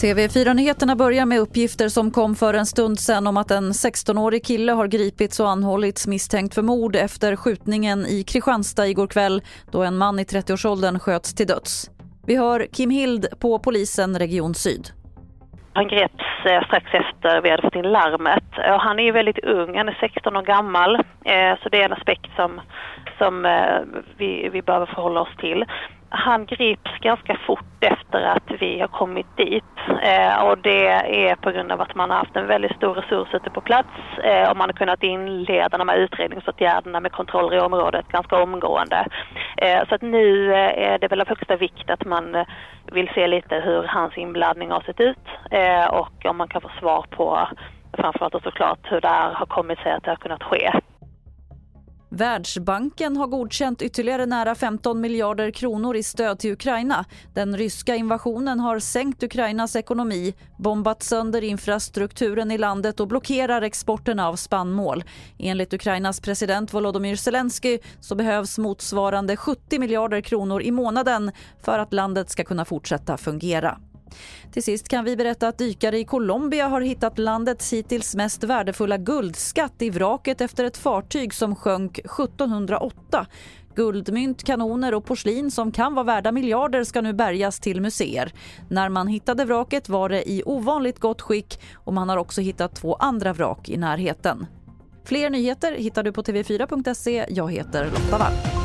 TV4-nyheterna börjar med uppgifter som kom för en stund sedan om att en 16-årig kille har gripits och anhållits misstänkt för mord efter skjutningen i Kristianstad igår kväll då en man i 30-årsåldern sköts till döds. Vi hör Kim Hild på polisen Region Syd. Han greps eh, strax efter vi hade fått in larmet. Han är ju väldigt ung, han är 16 år gammal, eh, så det är en aspekt som, som eh, vi, vi behöver förhålla oss till han grips ganska fort efter att vi har kommit dit eh, och det är på grund av att man har haft en väldigt stor resurs ute på plats eh, och man har kunnat inleda de här utredningsåtgärderna med kontroller i området ganska omgående. Eh, så att nu eh, är det väl av högsta vikt att man eh, vill se lite hur hans inblandning har sett ut eh, och om man kan få svar på framförallt och såklart hur det här har kommit sig att det har kunnat ske. Världsbanken har godkänt ytterligare nära 15 miljarder kronor i stöd till Ukraina. Den ryska invasionen har sänkt Ukrainas ekonomi, bombat sönder infrastrukturen i landet och blockerar exporten av spannmål. Enligt Ukrainas president Volodymyr Zelensky så behövs motsvarande 70 miljarder kronor i månaden för att landet ska kunna fortsätta fungera. Till sist kan vi berätta att dykare i Colombia har hittat landets hittills mest värdefulla guldskatt i vraket efter ett fartyg som sjönk 1708. Guldmynt, kanoner och porslin som kan vara värda miljarder ska nu bärgas till museer. När man hittade vraket var det i ovanligt gott skick och man har också hittat två andra vrak i närheten. Fler nyheter hittar du på tv4.se. Jag heter Lotta Wall.